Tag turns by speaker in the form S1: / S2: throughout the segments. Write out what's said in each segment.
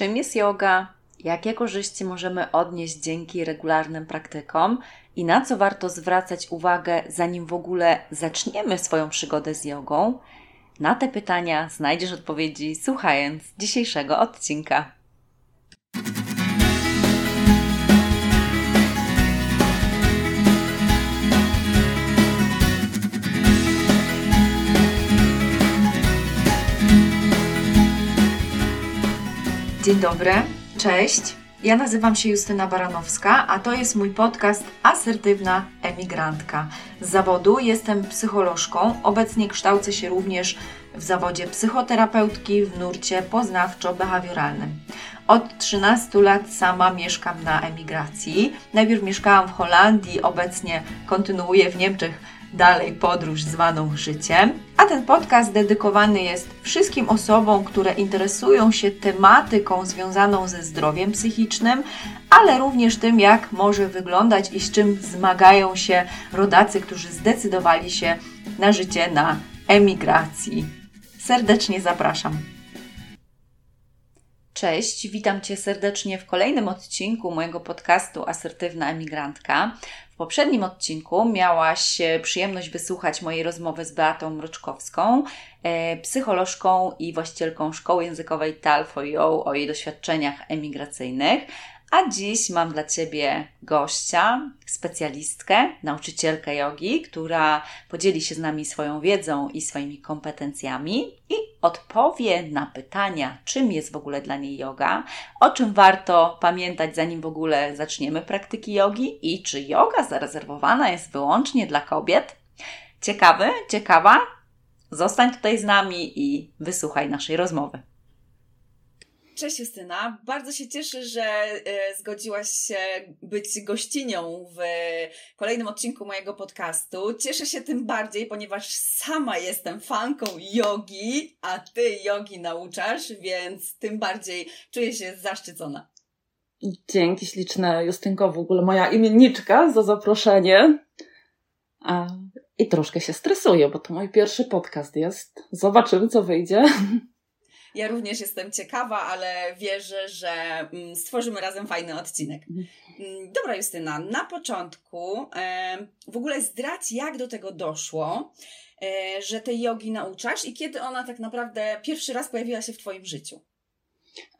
S1: Czym jest yoga? Jakie korzyści możemy odnieść dzięki regularnym praktykom i na co warto zwracać uwagę, zanim w ogóle zaczniemy swoją przygodę z jogą? Na te pytania znajdziesz odpowiedzi słuchając dzisiejszego odcinka. Dzień dobry, cześć. Ja nazywam się Justyna Baranowska, a to jest mój podcast Asertywna Emigrantka. Z zawodu jestem psycholożką, obecnie kształcę się również w zawodzie psychoterapeutki w nurcie poznawczo-behawioralnym. Od 13 lat sama mieszkam na emigracji. Najpierw mieszkałam w Holandii, obecnie kontynuuję w Niemczech dalej podróż zwaną życiem. A ten podcast dedykowany jest wszystkim osobom, które interesują się tematyką związaną ze zdrowiem psychicznym, ale również tym, jak może wyglądać i z czym zmagają się rodacy, którzy zdecydowali się na życie na emigracji. Serdecznie zapraszam. Cześć, witam Cię serdecznie w kolejnym odcinku mojego podcastu Asertywna Emigrantka poprzednim odcinku miałaś przyjemność wysłuchać mojej rozmowy z Beatą Mroczkowską, e, psycholożką i właścicielką szkoły językowej Tal4Yo o jej doświadczeniach emigracyjnych. A dziś mam dla Ciebie gościa, specjalistkę, nauczycielkę jogi, która podzieli się z nami swoją wiedzą i swoimi kompetencjami i odpowie na pytania, czym jest w ogóle dla niej yoga, o czym warto pamiętać, zanim w ogóle zaczniemy praktyki jogi i czy yoga zarezerwowana jest wyłącznie dla kobiet. Ciekawy, ciekawa? Zostań tutaj z nami i wysłuchaj naszej rozmowy. Cześć Justyna, bardzo się cieszę, że e, zgodziłaś się być gościnią w kolejnym odcinku mojego podcastu. Cieszę się tym bardziej, ponieważ sama jestem fanką jogi, a ty jogi nauczasz, więc tym bardziej czuję się zaszczycona.
S2: Dzięki śliczne Justynko, w ogóle moja imienniczka za zaproszenie. I troszkę się stresuję, bo to mój pierwszy podcast jest. Zobaczymy, co wyjdzie.
S1: Ja również jestem ciekawa, ale wierzę, że mm, stworzymy razem fajny odcinek. Mhm. Mm, dobra, Justyna, na początku w ogóle zdradź, jak do tego doszło, e, że tej jogi nauczasz i kiedy ona tak naprawdę pierwszy raz pojawiła się w Twoim życiu.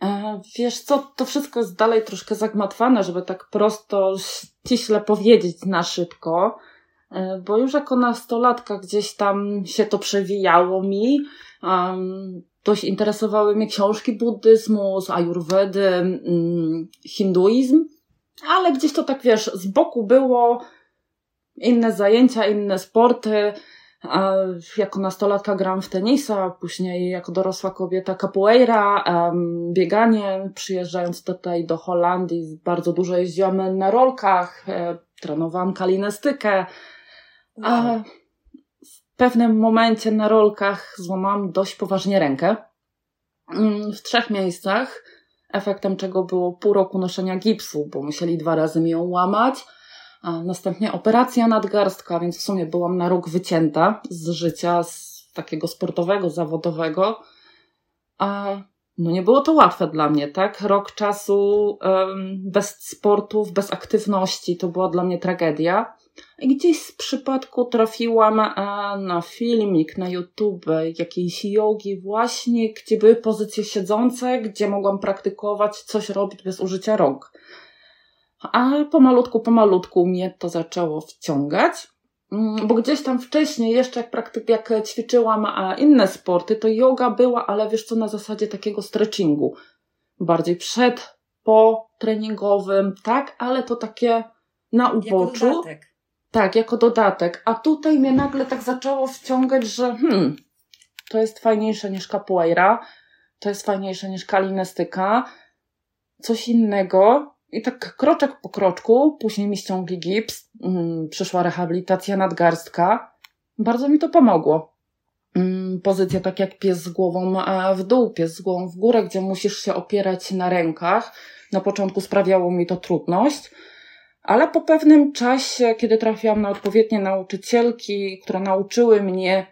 S2: E, wiesz co, to wszystko jest dalej troszkę zagmatwane, żeby tak prosto, ściśle powiedzieć na szybko, e, bo już jako nastolatka gdzieś tam się to przewijało mi. Dość interesowały mnie książki buddyzmu, z ajurwedy, mm, hinduizm, ale gdzieś to tak wiesz, z boku było inne zajęcia, inne sporty. Jako nastolatka gram w tenisa, później jako dorosła kobieta capoeira, bieganie. Przyjeżdżając tutaj do Holandii, bardzo dużo jeździłam na rolkach, e, trenowałam kalinestykę. Wow pewnym momencie na rolkach złamałam dość poważnie rękę. Mm, w trzech miejscach, efektem czego było pół roku noszenia gipsu, bo musieli dwa razy mi ją łamać. A następnie operacja nadgarstka, więc w sumie byłam na rok wycięta z życia, z takiego sportowego, zawodowego. A no nie było to łatwe dla mnie, tak? Rok czasu um, bez sportów, bez aktywności to była dla mnie tragedia. Gdzieś z przypadku trafiłam e, na filmik na YouTube jakiejś jogi właśnie, gdzie były pozycje siedzące, gdzie mogłam praktykować, coś robić bez użycia rąk. A pomalutku, pomalutku mnie to zaczęło wciągać. Mm, bo gdzieś tam wcześniej, jeszcze jak, praktyk, jak ćwiczyłam inne sporty, to yoga była, ale wiesz co, na zasadzie takiego stretchingu. Bardziej przed, po treningowym, tak, ale to takie na uboczu. Tak, jako dodatek. A tutaj mnie nagle tak zaczęło wciągać, że hmm, to jest fajniejsze niż capoeira, to jest fajniejsze niż kalinestyka, coś innego. I tak kroczek po kroczku, później mi ściągli gips, hmm, przyszła rehabilitacja nadgarstka. Bardzo mi to pomogło. Hmm, pozycja tak jak pies z głową w dół, pies z głową w górę, gdzie musisz się opierać na rękach. Na początku sprawiało mi to trudność ale po pewnym czasie, kiedy trafiłam na odpowiednie nauczycielki, które nauczyły mnie,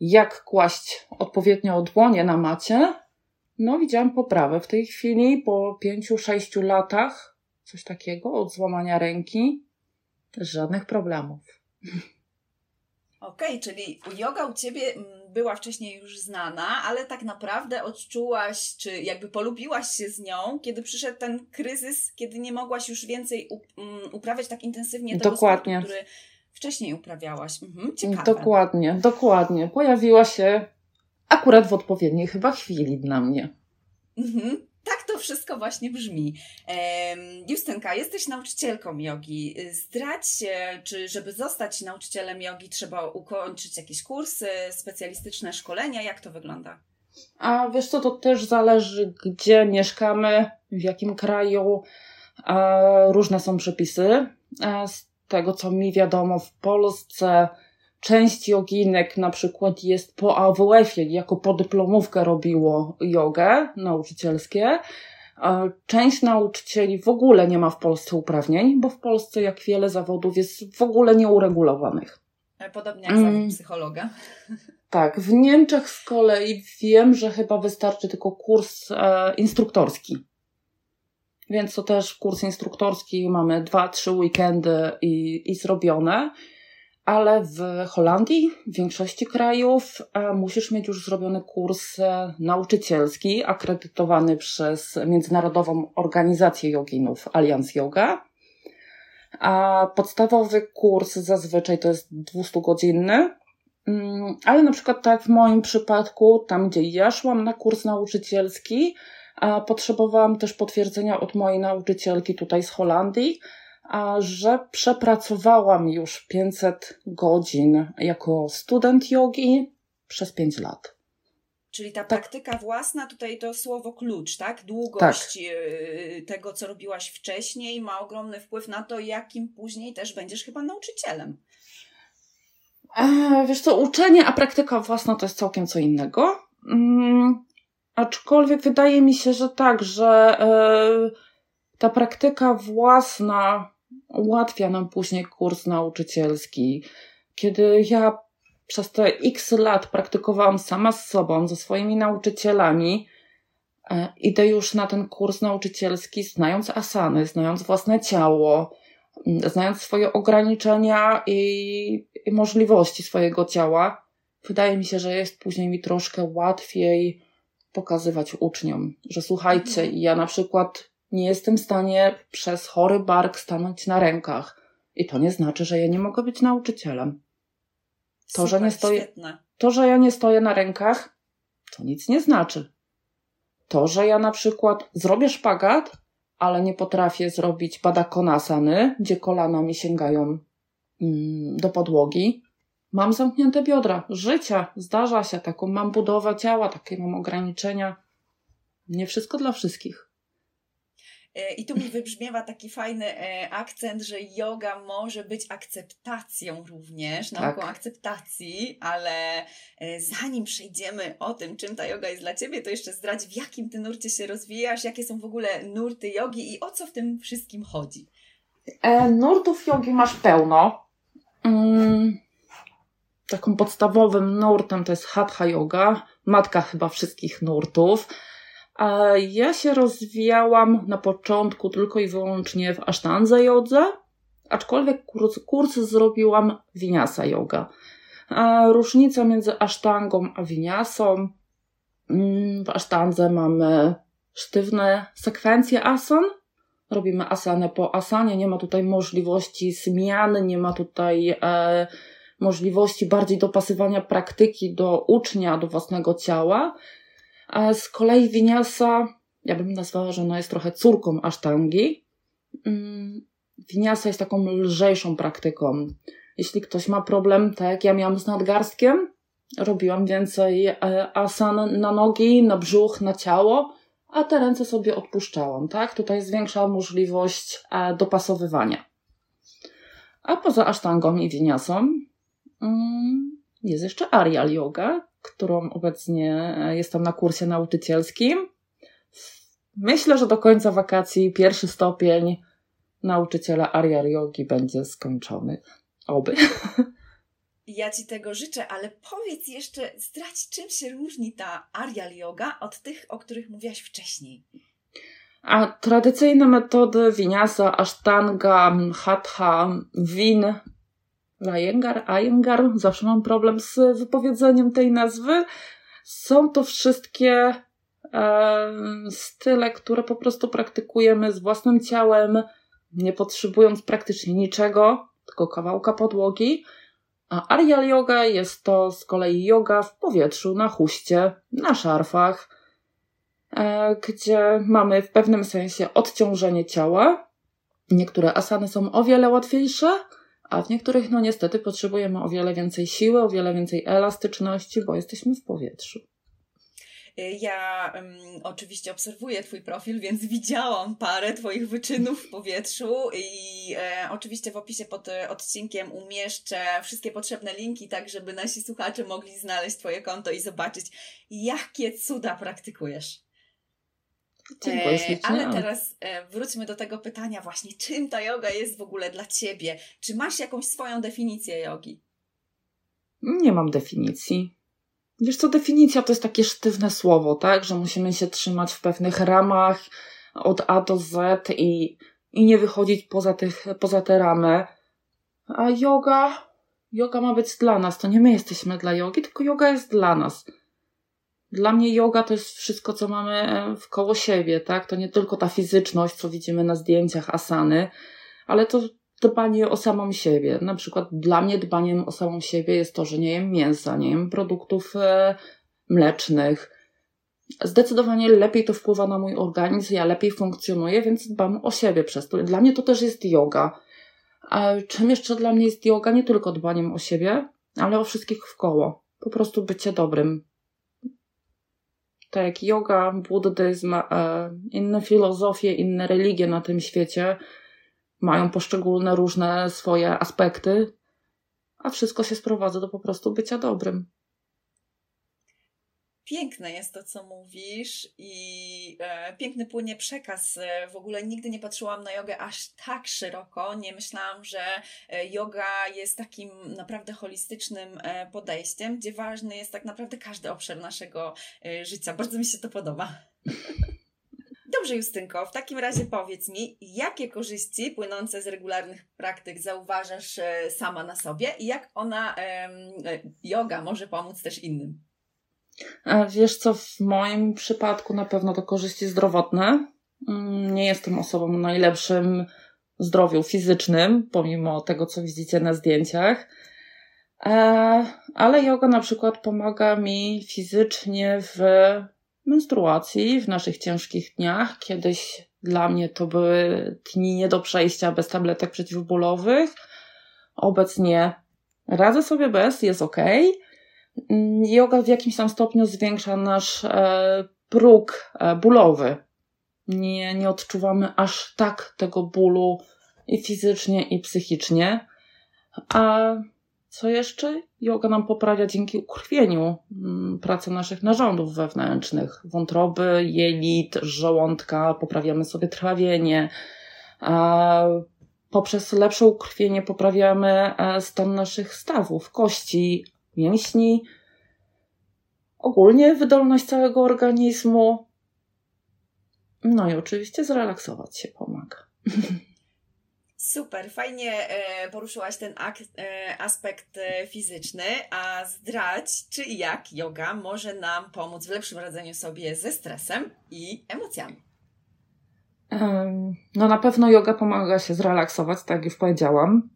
S2: jak kłaść odpowiednio dłonie na macie, No, widziałam poprawę w tej chwili po pięciu, sześciu latach, coś takiego, od złamania ręki. Żadnych problemów.
S3: Okej, okay, czyli yoga u Ciebie mm, była wcześniej już znana, ale tak naprawdę odczułaś, czy jakby polubiłaś się z nią, kiedy przyszedł ten kryzys, kiedy nie mogłaś już więcej mm, uprawiać tak intensywnie tego dokładnie. sportu, który wcześniej uprawiałaś. Mhm, ciekawe.
S2: Dokładnie, dokładnie. Pojawiła się akurat w odpowiedniej chyba chwili dla mnie.
S3: Mhm tak to wszystko właśnie brzmi. Justynka, jesteś nauczycielką jogi. Zdradź się, czy żeby zostać nauczycielem jogi trzeba ukończyć jakieś kursy, specjalistyczne szkolenia? Jak to wygląda?
S2: A wiesz co, to też zależy, gdzie mieszkamy, w jakim kraju. Różne są przepisy. Z tego, co mi wiadomo, w Polsce część joginek na przykład jest po AWF-ie, jako podyplomówkę robiło jogę nauczycielskie. Część nauczycieli w ogóle nie ma w Polsce uprawnień, bo w Polsce, jak wiele zawodów, jest w ogóle nieuregulowanych.
S3: E, podobnie jak zawód mm. psychologa.
S2: Tak, w Niemczech z kolei wiem, że chyba wystarczy tylko kurs e, instruktorski. Więc to też kurs instruktorski mamy dwa, trzy weekendy i, i zrobione ale w Holandii, w większości krajów, e, musisz mieć już zrobiony kurs e, nauczycielski, akredytowany przez Międzynarodową Organizację Joginów, Allianz Yoga. A podstawowy kurs zazwyczaj to jest 200-godzinny, mm, ale na przykład tak w moim przypadku, tam gdzie ja szłam na kurs nauczycielski, potrzebowałam też potwierdzenia od mojej nauczycielki tutaj z Holandii, a że przepracowałam już 500 godzin jako student jogi przez 5 lat.
S3: Czyli ta tak. praktyka własna, tutaj to słowo klucz, tak? Długość tak. Y, tego, co robiłaś wcześniej, ma ogromny wpływ na to, jakim później też będziesz chyba nauczycielem.
S2: E, wiesz co, uczenie, a praktyka własna to jest całkiem co innego. Mm, aczkolwiek wydaje mi się, że tak, że e, ta praktyka własna ułatwia nam później kurs nauczycielski. Kiedy ja przez te x lat praktykowałam sama z sobą, ze swoimi nauczycielami, e, idę już na ten kurs nauczycielski, znając asany, znając własne ciało, znając swoje ograniczenia i, i możliwości swojego ciała. Wydaje mi się, że jest później mi troszkę łatwiej pokazywać uczniom, że słuchajcie, mhm. ja na przykład nie jestem w stanie przez chory bark stanąć na rękach. I to nie znaczy, że ja nie mogę być nauczycielem. To, Super, że nie stoję, to, że ja nie stoję na rękach, to nic nie znaczy. To, że ja na przykład zrobię szpagat, ale nie potrafię zrobić badakonasany, gdzie kolana mi sięgają mm, do podłogi. Mam zamknięte biodra. Życia zdarza się, taką mam budowę ciała, takie mam ograniczenia. Nie wszystko dla wszystkich.
S3: E, I tu mi wybrzmiewa taki fajny e, akcent, że yoga może być akceptacją również, nauką tak. akceptacji, ale e, zanim przejdziemy o tym, czym ta yoga jest dla Ciebie, to jeszcze zdradź, w jakim Ty nurcie się rozwijasz, jakie są w ogóle nurty jogi i o co w tym wszystkim chodzi.
S2: E, nurtów jogi masz pełno. Mm, taką podstawowym nurtem to jest hatha yoga, matka chyba wszystkich nurtów. A ja się rozwijałam na początku tylko i wyłącznie w Ashtandze jodze, aczkolwiek kurs, kurs zrobiłam Vinyasa yoga. A różnica między Ashtangą a Vinyasą mm, w Ashtandze mamy sztywne sekwencje asan. Robimy asanę po asanie, nie ma tutaj możliwości zmiany, nie ma tutaj e, możliwości bardziej dopasywania praktyki do ucznia, do własnego ciała. Z kolei Winiasa, ja bym nazwała, że ona jest trochę córką asztangi. Winiasa mm, jest taką lżejszą praktyką. Jeśli ktoś ma problem, tak jak ja miałam z nadgarstkiem, robiłam więcej e, asan na nogi, na brzuch, na ciało, a te ręce sobie odpuszczałam, tak? Tutaj jest większa możliwość e, dopasowywania. A poza asztangą i winiasą mm, jest jeszcze Arial Yoga, którą obecnie e, jestem na kursie nauczycielskim. Myślę, że do końca wakacji pierwszy stopień nauczyciela Arya Yogi będzie skończony. Oby.
S3: Ja Ci tego życzę, ale powiedz jeszcze, zdradź, czym się różni ta Arial Yoga od tych, o których mówiłaś wcześniej.
S2: A tradycyjne metody Vinyasa, Ashtanga, Hatha, Win, Iyengar, Iyengar, zawsze mam problem z wypowiedzeniem tej nazwy. Są to wszystkie e, style, które po prostu praktykujemy z własnym ciałem, nie potrzebując praktycznie niczego, tylko kawałka podłogi. A Arial Yoga jest to z kolei yoga w powietrzu, na huście, na szarfach, e, gdzie mamy w pewnym sensie odciążenie ciała. Niektóre asany są o wiele łatwiejsze, a w niektórych, no niestety, potrzebujemy o wiele więcej siły, o wiele więcej elastyczności, bo jesteśmy w powietrzu.
S3: Ja um, oczywiście obserwuję Twój profil, więc widziałam parę Twoich wyczynów w powietrzu i e, oczywiście w opisie pod odcinkiem umieszczę wszystkie potrzebne linki, tak żeby nasi słuchacze mogli znaleźć Twoje konto i zobaczyć, jakie cuda praktykujesz. E, ale teraz e, wróćmy do tego pytania właśnie, czym ta yoga jest w ogóle dla Ciebie? Czy masz jakąś swoją definicję jogi?
S2: Nie mam definicji. Wiesz co, definicja to jest takie sztywne słowo, tak? Że musimy się trzymać w pewnych ramach od A do Z i, i nie wychodzić poza, tych, poza te ramy. A yoga, yoga ma być dla nas. To nie my jesteśmy dla jogi, tylko yoga jest dla nas. Dla mnie yoga to jest wszystko, co mamy e, w koło siebie, tak? To nie tylko ta fizyczność, co widzimy na zdjęciach asany, ale to dbanie o samą siebie. Na przykład dla mnie dbaniem o samą siebie jest to, że nie jem mięsa, nie jem produktów e, mlecznych. Zdecydowanie lepiej to wpływa na mój organizm, ja lepiej funkcjonuję, więc dbam o siebie przez to. Dla mnie to też jest yoga. A czym jeszcze dla mnie jest yoga? Nie tylko dbaniem o siebie, ale o wszystkich w koło. Po prostu bycie dobrym. Tak jak yoga, buddyzm, e, inne filozofie, inne religie na tym świecie – mają poszczególne różne swoje aspekty, a wszystko się sprowadza do po prostu bycia dobrym.
S3: Piękne jest to, co mówisz, i e, piękny płynie przekaz. W ogóle nigdy nie patrzyłam na jogę aż tak szeroko. Nie myślałam, że e, yoga jest takim naprawdę holistycznym e, podejściem, gdzie ważny jest tak naprawdę każdy obszar naszego e, życia. Bardzo mi się to podoba. Dobrze, Justynko, w takim razie powiedz mi, jakie korzyści płynące z regularnych praktyk zauważasz sama na sobie i jak ona, yoga, może pomóc też innym?
S2: Wiesz co, w moim przypadku na pewno to korzyści zdrowotne. Mm, nie jestem osobą o najlepszym zdrowiu fizycznym, pomimo tego, co widzicie na zdjęciach. E, ale yoga na przykład pomaga mi fizycznie w menstruacji, w naszych ciężkich dniach. Kiedyś dla mnie to były dni nie do przejścia bez tabletek przeciwbólowych. Obecnie radzę sobie bez, jest ok. Yoga w jakimś tam stopniu zwiększa nasz e, próg e, bólowy. Nie, nie odczuwamy aż tak tego bólu i fizycznie, i psychicznie. A co jeszcze? Yoga nam poprawia dzięki ukrwieniu mm, pracę naszych narządów wewnętrznych, wątroby, jelit, żołądka, poprawiamy sobie trawienie. Poprzez lepsze ukrwienie poprawiamy e, stan naszych stawów, kości, mięśni, ogólnie wydolność całego organizmu. No i oczywiście zrelaksować się pomaga.
S3: Super, fajnie e, poruszyłaś ten e, aspekt e, fizyczny, a zdradź, czy i jak yoga może nam pomóc w lepszym radzeniu sobie ze stresem i emocjami.
S2: No na pewno yoga pomaga się zrelaksować, tak jak już powiedziałam.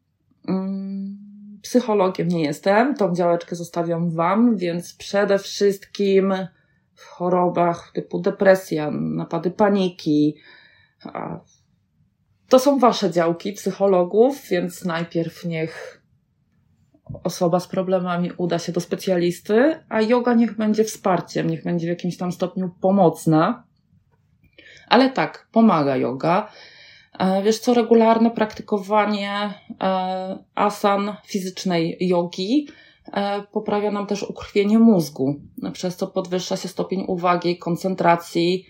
S2: Psychologiem nie jestem, tą działeczkę zostawiam Wam, więc przede wszystkim w chorobach typu depresja, napady paniki, to są wasze działki psychologów, więc najpierw niech osoba z problemami uda się do specjalisty, a yoga niech będzie wsparciem, niech będzie w jakimś tam stopniu pomocna. Ale tak, pomaga yoga. E, wiesz co, regularne praktykowanie e, asan fizycznej jogi e, poprawia nam też ukrwienie mózgu, przez co podwyższa się stopień uwagi, koncentracji.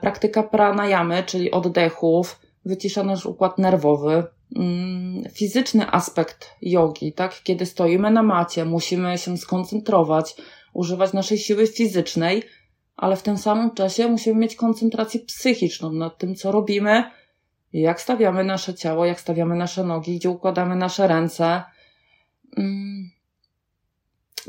S2: Praktyka pranayamy, czyli oddechów, wycisza nasz układ nerwowy, mm, fizyczny aspekt jogi, tak? Kiedy stoimy na macie, musimy się skoncentrować, używać naszej siły fizycznej, ale w tym samym czasie musimy mieć koncentrację psychiczną nad tym, co robimy, jak stawiamy nasze ciało, jak stawiamy nasze nogi, gdzie układamy nasze ręce. Mm.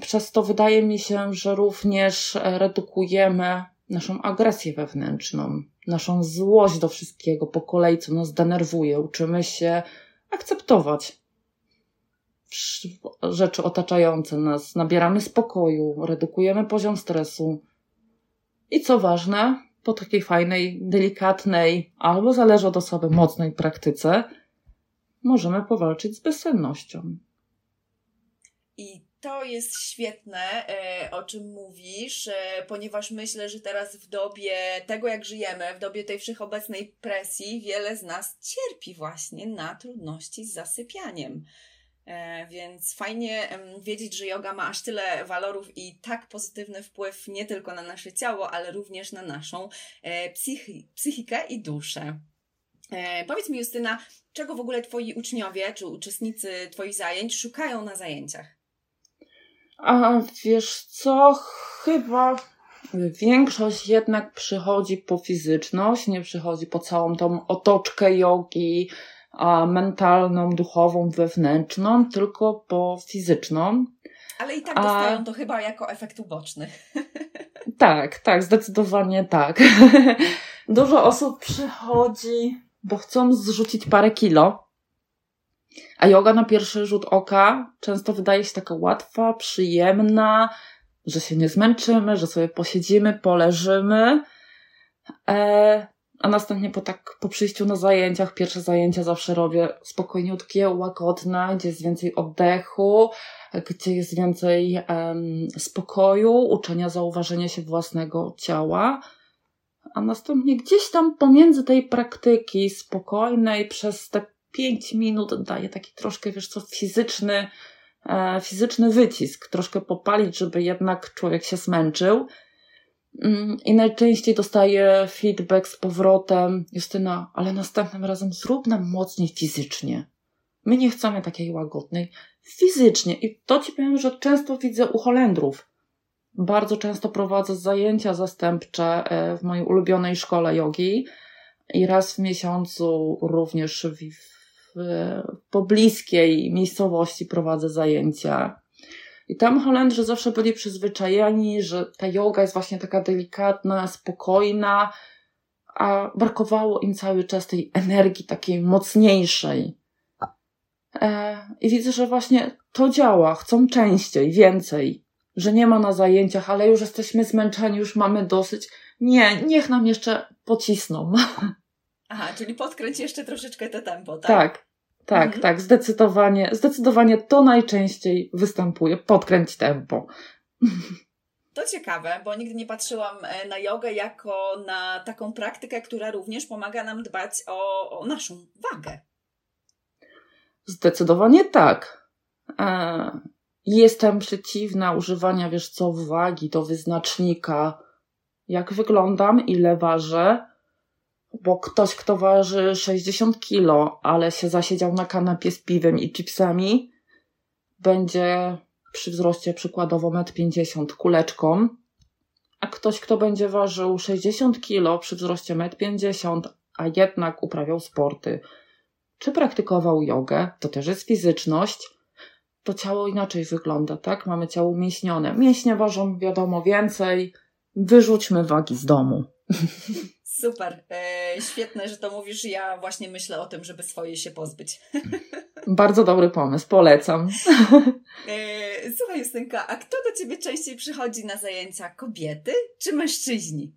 S2: Przez to wydaje mi się, że również redukujemy naszą agresję wewnętrzną, naszą złość do wszystkiego po kolei, co nas denerwuje. Uczymy się akceptować rzeczy otaczające nas, nabieramy spokoju, redukujemy poziom stresu. I co ważne, po takiej fajnej, delikatnej, albo zależy od osoby, mocnej praktyce, możemy powalczyć z bezsennością.
S3: I to jest świetne, e, o czym mówisz, e, ponieważ myślę, że teraz w dobie tego, jak żyjemy, w dobie tej wszechobecnej presji, wiele z nas cierpi właśnie na trudności z zasypianiem. E, więc fajnie wiedzieć, że yoga ma aż tyle walorów i tak pozytywny wpływ nie tylko na nasze ciało, ale również na naszą psychi psychikę i duszę. Powiedz mi, Justyna, czego w ogóle Twoi uczniowie czy uczestnicy Twoich zajęć szukają na zajęciach?
S2: A wiesz co, chyba większość jednak przychodzi po fizyczność, nie przychodzi po całą tą otoczkę jogi, mentalną, duchową, wewnętrzną, tylko po fizyczną.
S3: Ale i tak dostają a... to chyba jako efekt uboczny.
S2: Tak, tak, zdecydowanie tak. Dużo osób przychodzi, bo chcą zrzucić parę kilo a yoga na pierwszy rzut oka często wydaje się taka łatwa, przyjemna, że się nie zmęczymy, że sobie posiedzimy, poleżymy. E, a następnie po tak po przyjściu na zajęciach, pierwsze zajęcia zawsze robię spokojniutkie, łagodne, gdzie jest więcej oddechu, gdzie jest więcej spokoju, uczenia zauważenia się własnego ciała. A następnie gdzieś tam pomiędzy tej praktyki spokojnej przez te 5 minut daje taki troszkę, wiesz co, fizyczny, e, fizyczny wycisk, troszkę popalić, żeby jednak człowiek się zmęczył. Mm, I najczęściej dostaję feedback z powrotem, Justyna, ale następnym razem zrób nam mocniej fizycznie. My nie chcemy takiej łagodnej. Fizycznie. I to ci powiem, że często widzę u Holendrów. Bardzo często prowadzę zajęcia zastępcze e, w mojej ulubionej szkole jogi i raz w miesiącu również w w pobliskiej miejscowości prowadzę zajęcia. I tam Holendrzy zawsze byli przyzwyczajeni, że ta yoga jest właśnie taka delikatna, spokojna, a brakowało im cały czas tej energii takiej mocniejszej. E, I widzę, że właśnie to działa, chcą częściej, więcej, że nie ma na zajęciach, ale już jesteśmy zmęczeni, już mamy dosyć. Nie, niech nam jeszcze pocisną.
S3: Aha, czyli podkręć jeszcze troszeczkę te tempo, tak?
S2: Tak, tak, mhm. tak, zdecydowanie, zdecydowanie to najczęściej występuje. Podkręć tempo.
S3: To ciekawe, bo nigdy nie patrzyłam e, na jogę jako na taką praktykę, która również pomaga nam dbać o, o naszą wagę.
S2: Zdecydowanie tak. E, jestem przeciwna używania, wiesz co, wagi do wyznacznika, jak wyglądam, ile ważę, bo ktoś, kto waży 60 kilo, ale się zasiedział na kanapie z piwem i chipsami, będzie przy wzroście przykładowo 1,50 m kuleczką, a ktoś, kto będzie ważył 60 kilo przy wzroście 1,50 m, a jednak uprawiał sporty, czy praktykował jogę, to też jest fizyczność, to ciało inaczej wygląda, tak? Mamy ciało umięśnione. Mięśnie ważą, wiadomo, więcej. Wyrzućmy wagi z domu.
S3: Super. E, świetne, że to mówisz. Ja właśnie myślę o tym, żeby swoje się pozbyć.
S2: Bardzo dobry pomysł, polecam.
S3: E, słuchaj, Justynka, a kto do ciebie częściej przychodzi na zajęcia? Kobiety czy mężczyźni?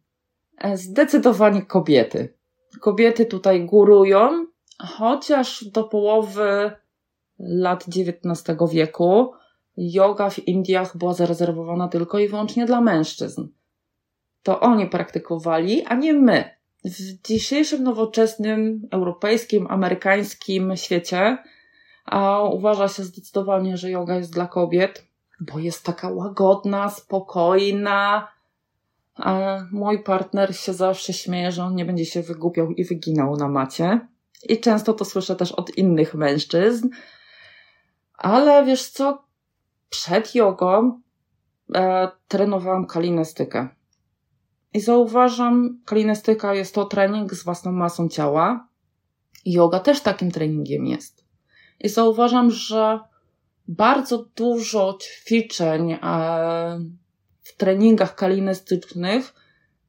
S2: E, zdecydowanie kobiety. Kobiety tutaj górują, chociaż do połowy lat XIX wieku yoga w Indiach była zarezerwowana tylko i wyłącznie dla mężczyzn to oni praktykowali, a nie my. W dzisiejszym nowoczesnym, europejskim, amerykańskim świecie a uważa się zdecydowanie, że yoga jest dla kobiet, bo jest taka łagodna, spokojna. A mój partner się zawsze śmieje, że on nie będzie się wygłupiał i wyginał na macie. I często to słyszę też od innych mężczyzn. Ale wiesz co? Przed jogą e, trenowałam kalinestykę. I zauważam, kalinestyka jest to trening z własną masą ciała. Yoga też takim treningiem jest. I zauważam, że bardzo dużo ćwiczeń e, w treningach kalinestycznych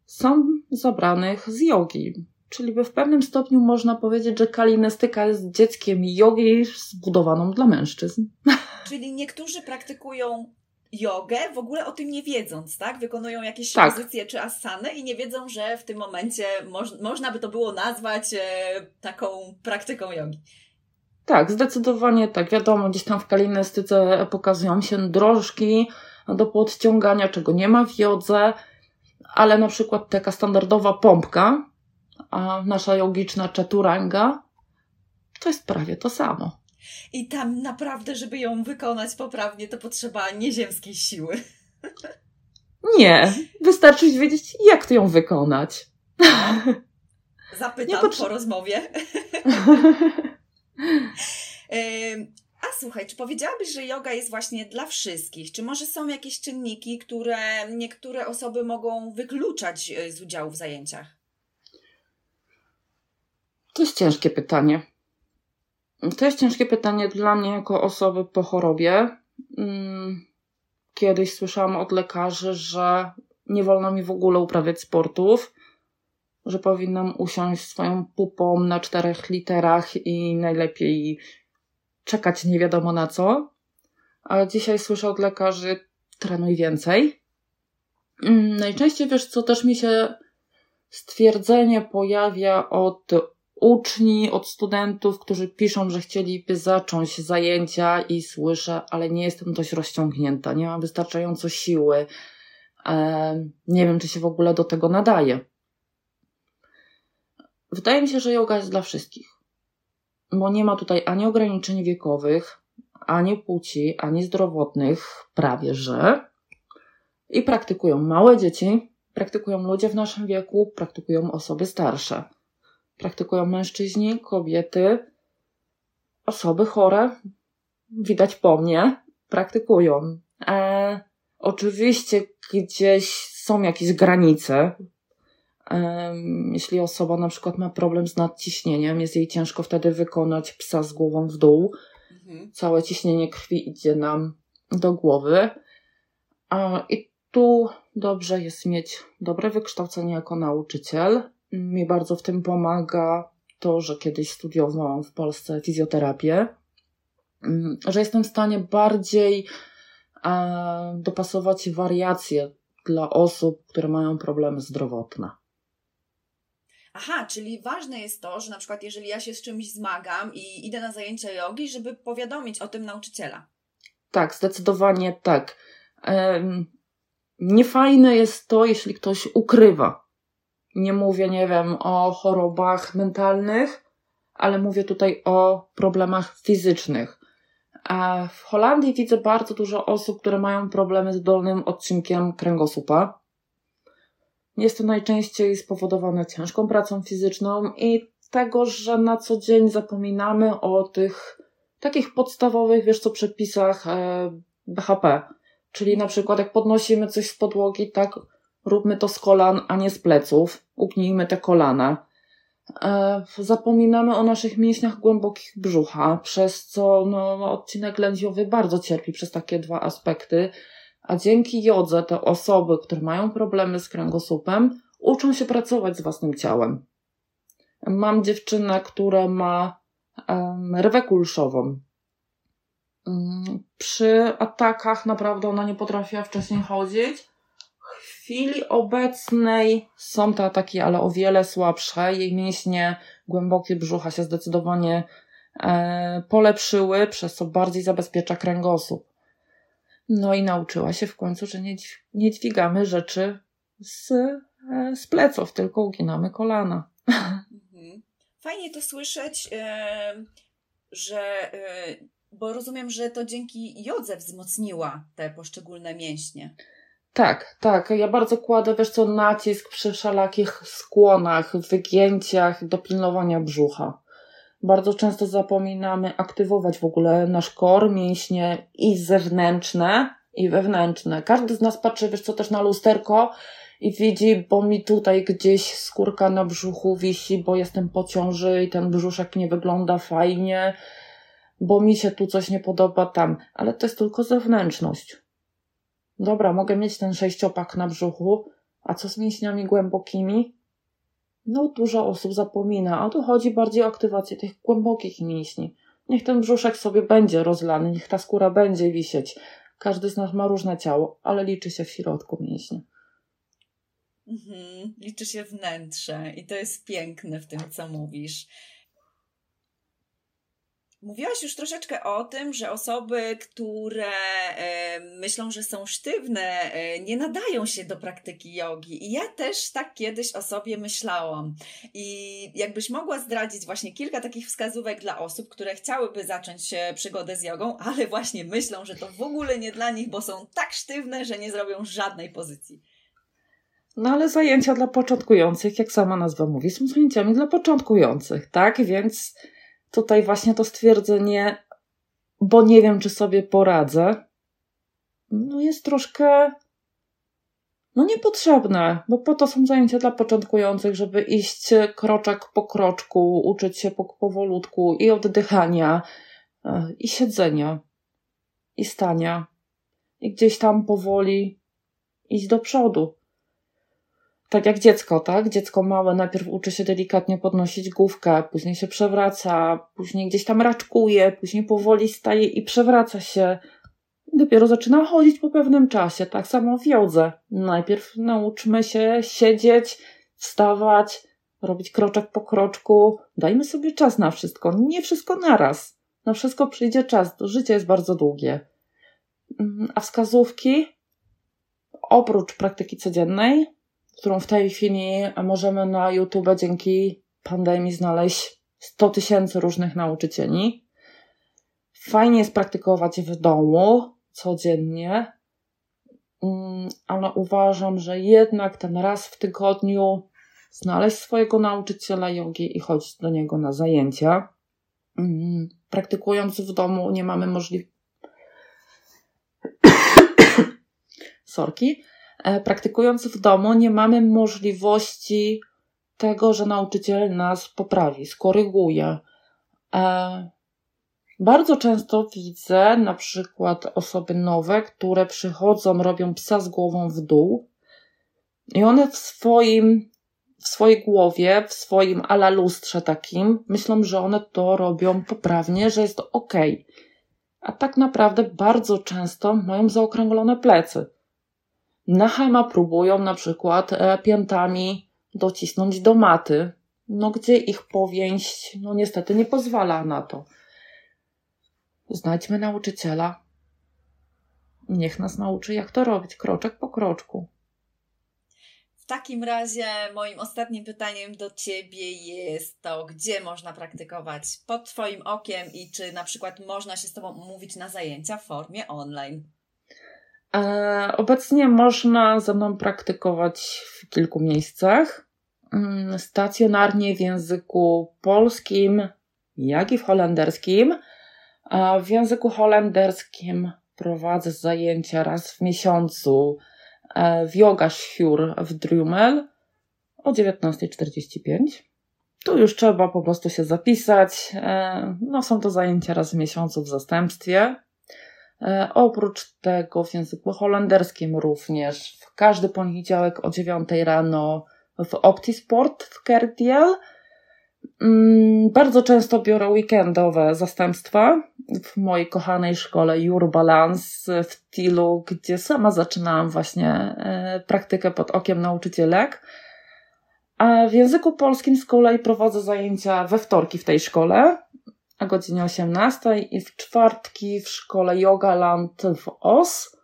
S2: są zabranych z jogi. Czyli w pewnym stopniu można powiedzieć, że kalinestyka jest dzieckiem jogi zbudowaną dla mężczyzn.
S3: Czyli niektórzy praktykują jogę, w ogóle o tym nie wiedząc, tak? Wykonują jakieś tak. pozycje czy asany i nie wiedzą, że w tym momencie moż, można by to było nazwać e, taką praktyką jogi.
S2: Tak, zdecydowanie tak. Wiadomo, gdzieś tam w kalinestyce pokazują się drożki do podciągania, czego nie ma w jodze, ale na przykład taka standardowa pompka, a nasza jogiczna czaturanga, to jest prawie to samo.
S3: I tam naprawdę, żeby ją wykonać poprawnie, to potrzeba nieziemskiej siły.
S2: Nie, wystarczy wiedzieć, jak to ją wykonać.
S3: Zapytam po rozmowie. A słuchaj, czy powiedziałabyś, że yoga jest właśnie dla wszystkich? Czy może są jakieś czynniki, które niektóre osoby mogą wykluczać e, z udziału w zajęciach?
S2: To jest ciężkie pytanie. To jest ciężkie pytanie dla mnie jako osoby po chorobie. Mm, kiedyś słyszałam od lekarzy, że nie wolno mi w ogóle uprawiać sportów, że powinnam usiąść swoją pupą na czterech literach i najlepiej czekać nie wiadomo na co. Ale dzisiaj słyszę od lekarzy, trenuj więcej. Mm, najczęściej wiesz, co też mi się stwierdzenie pojawia od uczni, od studentów, którzy piszą, że chcieliby zacząć zajęcia i słyszę, ale nie jestem dość rozciągnięta, nie mam wystarczająco siły, nie wiem, czy się w ogóle do tego nadaje. Wydaje mi się, że yoga jest dla wszystkich, bo nie ma tutaj ani ograniczeń wiekowych, ani płci, ani zdrowotnych, prawie że. I praktykują małe dzieci, praktykują ludzie w naszym wieku, praktykują osoby starsze praktykują mężczyźni, kobiety, osoby chore, widać po mnie, praktykują. E, oczywiście gdzieś są jakieś granice. E, jeśli osoba na przykład ma problem z nadciśnieniem, jest jej ciężko wtedy wykonać psa z głową w dół. Mhm. Całe ciśnienie krwi idzie nam do głowy. E, I tu dobrze jest mieć dobre wykształcenie jako nauczyciel, mi bardzo w tym pomaga to, że kiedyś studiowałam w Polsce fizjoterapię, mm, że jestem w stanie bardziej dopasować wariacje dla osób, które mają problemy zdrowotne.
S3: Aha, czyli ważne jest to, że na przykład jeżeli ja się z czymś zmagam i idę na zajęcia jogi, żeby powiadomić o tym nauczyciela.
S2: Tak, zdecydowanie tak. Niefajne jest to, jeśli ktoś ukrywa nie mówię, nie wiem, o chorobach mentalnych, ale mówię tutaj o problemach fizycznych. A w Holandii widzę bardzo dużo osób, które mają problemy z dolnym odcinkiem kręgosłupa. Jest to najczęściej spowodowane ciężką pracą fizyczną i tego, że na co dzień zapominamy o tych takich podstawowych, wiesz co, przepisach e, BHP. Czyli na przykład jak podnosimy coś z podłogi, tak Róbmy to z kolan, a nie z pleców. Ugnijmy te kolana. E, zapominamy o naszych mięśniach głębokich brzucha, przez co no, odcinek lędźwiowy bardzo cierpi przez takie dwa aspekty. A dzięki jodze te osoby, które mają problemy z kręgosłupem, uczą się pracować z własnym ciałem. Mam dziewczynę, która ma um, rwę kulszową. Um, przy atakach naprawdę ona nie potrafiła wcześniej chodzić chwili obecnej są te ataki, ale o wiele słabsze. Jej mięśnie głębokie brzucha się zdecydowanie e, polepszyły, przez co bardziej zabezpiecza kręgosłup. No i nauczyła się w końcu, że nie, nie dźwigamy rzeczy z, e, z pleców, tylko uginamy kolana.
S3: Mhm. Fajnie to słyszeć, e, że e, bo rozumiem, że to dzięki jodze wzmocniła te poszczególne mięśnie.
S2: Tak, tak. Ja bardzo kładę, wiesz co, nacisk przy wszelakich skłonach, wygięciach do pilnowania brzucha. Bardzo często zapominamy aktywować w ogóle nasz kor, mięśnie i zewnętrzne, i wewnętrzne. Każdy z nas patrzy, wiesz co, też na lusterko i widzi, bo mi tutaj gdzieś skórka na brzuchu wisi, bo jestem po ciąży i ten brzuszek nie wygląda fajnie, bo mi się tu coś nie podoba tam. Ale to jest tylko zewnętrzność. Dobra, mogę mieć ten sześciopak na brzuchu, a co z mięśniami głębokimi? No, dużo osób zapomina, a tu chodzi bardziej o aktywację tych głębokich mięśni. Niech ten brzuszek sobie będzie rozlany, niech ta skóra będzie wisieć. Każdy z nas ma różne ciało, ale liczy się w środku mięśnie.
S3: Mhm, liczy się wnętrze i to jest piękne w tym, co mówisz. Mówiłaś już troszeczkę o tym, że osoby, które e, myślą, że są sztywne, e, nie nadają się do praktyki jogi. I ja też tak kiedyś o sobie myślałam. I jakbyś mogła zdradzić właśnie kilka takich wskazówek dla osób, które chciałyby zacząć przygodę z jogą, ale właśnie myślą, że to w ogóle nie dla nich, bo są tak sztywne, że nie zrobią żadnej pozycji.
S2: No ale zajęcia dla początkujących, jak sama nazwa mówi, są zajęciami dla początkujących, tak? Więc tutaj właśnie to stwierdzenie, bo nie wiem, czy sobie poradzę, no jest troszkę no niepotrzebne, bo po to są zajęcia dla początkujących, żeby iść kroczek po kroczku, uczyć się po, powolutku i oddychania, e, i siedzenia, i stania, i gdzieś tam powoli iść do przodu tak jak dziecko, tak? Dziecko małe najpierw uczy się delikatnie podnosić główkę, później się przewraca, później gdzieś tam raczkuje, później powoli staje i przewraca się. Dopiero zaczyna chodzić po pewnym czasie. Tak samo w jodze. Najpierw nauczmy się siedzieć, wstawać, robić kroczek po kroczku. Dajmy sobie czas na wszystko. Nie wszystko naraz. Na wszystko przyjdzie czas. To życie jest bardzo długie. Mm, a wskazówki? Oprócz praktyki codziennej, którą w tej chwili możemy na YouTube dzięki pandemii znaleźć 100 tysięcy różnych nauczycieli. Fajnie jest praktykować w domu codziennie, mm, ale uważam, że jednak ten raz w tygodniu znaleźć swojego nauczyciela jogi i chodzić do niego na zajęcia. Mm, praktykując w domu nie mamy możliwości. Sorki praktykując w domu, nie mamy możliwości tego, że nauczyciel nas poprawi, skoryguje. E, bardzo często widzę na przykład osoby nowe, które przychodzą, robią psa z głową w dół i one w swoim, w swojej głowie, w swoim ala lustrze takim, myślą, że one to robią poprawnie, że jest ok. A tak naprawdę bardzo często mają zaokrąglone plecy na hama próbują na przykład e, piętami docisnąć do maty, no gdzie ich powięź, no niestety nie pozwala na to. Znajdźmy nauczyciela. Niech nas nauczy, jak to robić, kroczek po kroczku.
S3: W takim razie moim ostatnim pytaniem do Ciebie jest to, gdzie można praktykować pod Twoim okiem i czy na przykład można się z Tobą umówić na zajęcia w formie online?
S2: E, obecnie można ze mną praktykować w kilku miejscach. Mm, stacjonarnie w języku polskim, jak i w holenderskim. W języku holenderskim prowadzę zajęcia raz w miesiącu e, w Yoga Shur w Drumel o 19.45. Tu już trzeba po prostu się zapisać. E, no, są to zajęcia raz w miesiącu w zastępstwie. E, oprócz tego w języku holenderskim również w każdy poniedziałek o 9 rano w Optisport w Kerdiel. Mm, bardzo często biorę weekendowe zastępstwa w mojej kochanej szkole Your Balance w Tilu, gdzie sama zaczynałam właśnie e, praktykę pod okiem nauczycielek. A w języku polskim z kolei prowadzę zajęcia we wtorki w tej szkole o godzinie 18 i w czwartki w szkole Yoga Land w OS.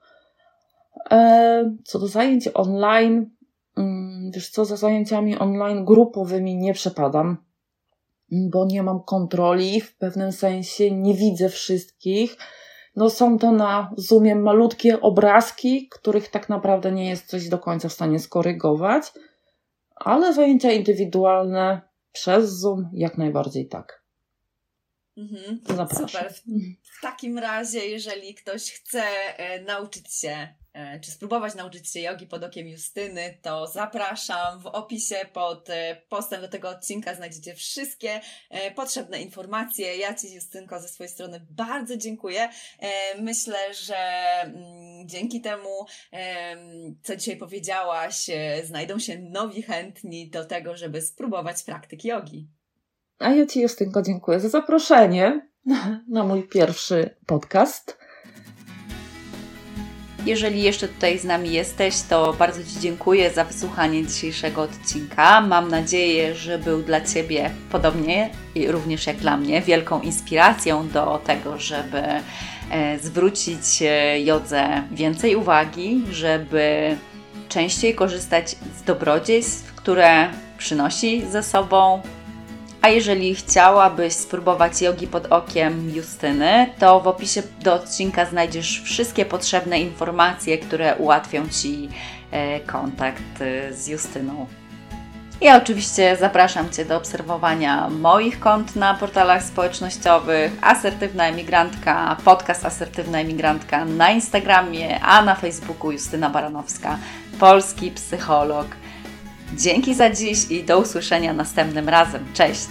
S2: E, co do zajęć online, mm, wiesz co, za zajęciami online grupowymi nie przepadam, bo nie mam kontroli, w pewnym sensie nie widzę wszystkich. No są to na Zoomie malutkie obrazki, których tak naprawdę nie jest coś do końca w stanie skorygować, ale zajęcia indywidualne przez Zoom jak najbardziej tak.
S1: Mhm.
S2: Zapraszam.
S1: Super. W takim razie, jeżeli ktoś chce e, nauczyć się E, czy spróbować nauczyć się jogi pod okiem Justyny, to zapraszam. W opisie pod e, postem do tego odcinka znajdziecie wszystkie potrzebne informacje. Ja Ci, Justynko, ze swojej strony bardzo dziękuję. Myślę, że mm, dzięki temu, co dzisiaj powiedziałaś, znajdą się nowi chętni do tego, żeby spróbować praktyki jogi.
S2: A ja Ci, Justynko, dziękuję za zaproszenie na mój pierwszy podcast.
S1: Jeżeli jeszcze tutaj z nami jesteś, to bardzo Ci dziękuję za wysłuchanie dzisiejszego odcinka. Mam nadzieję, że był dla Ciebie podobnie i również jak dla mnie wielką inspiracją do tego, żeby e, zwrócić e, jodze więcej uwagi, żeby częściej korzystać z dobrodziejstw, które przynosi ze sobą a jeżeli chciałabyś spróbować jogi pod okiem Justyny, to w opisie do odcinka znajdziesz wszystkie potrzebne informacje, które ułatwią Ci e, kontakt e, z Justyną. Ja oczywiście zapraszam Cię do obserwowania moich kont na portalach społecznościowych, Asertywna Emigrantka, podcast Asertywna Emigrantka na Instagramie, a na Facebooku Justyna Baranowska, polski psycholog. Dzięki za dziś i do usłyszenia następnym razem. Cześć!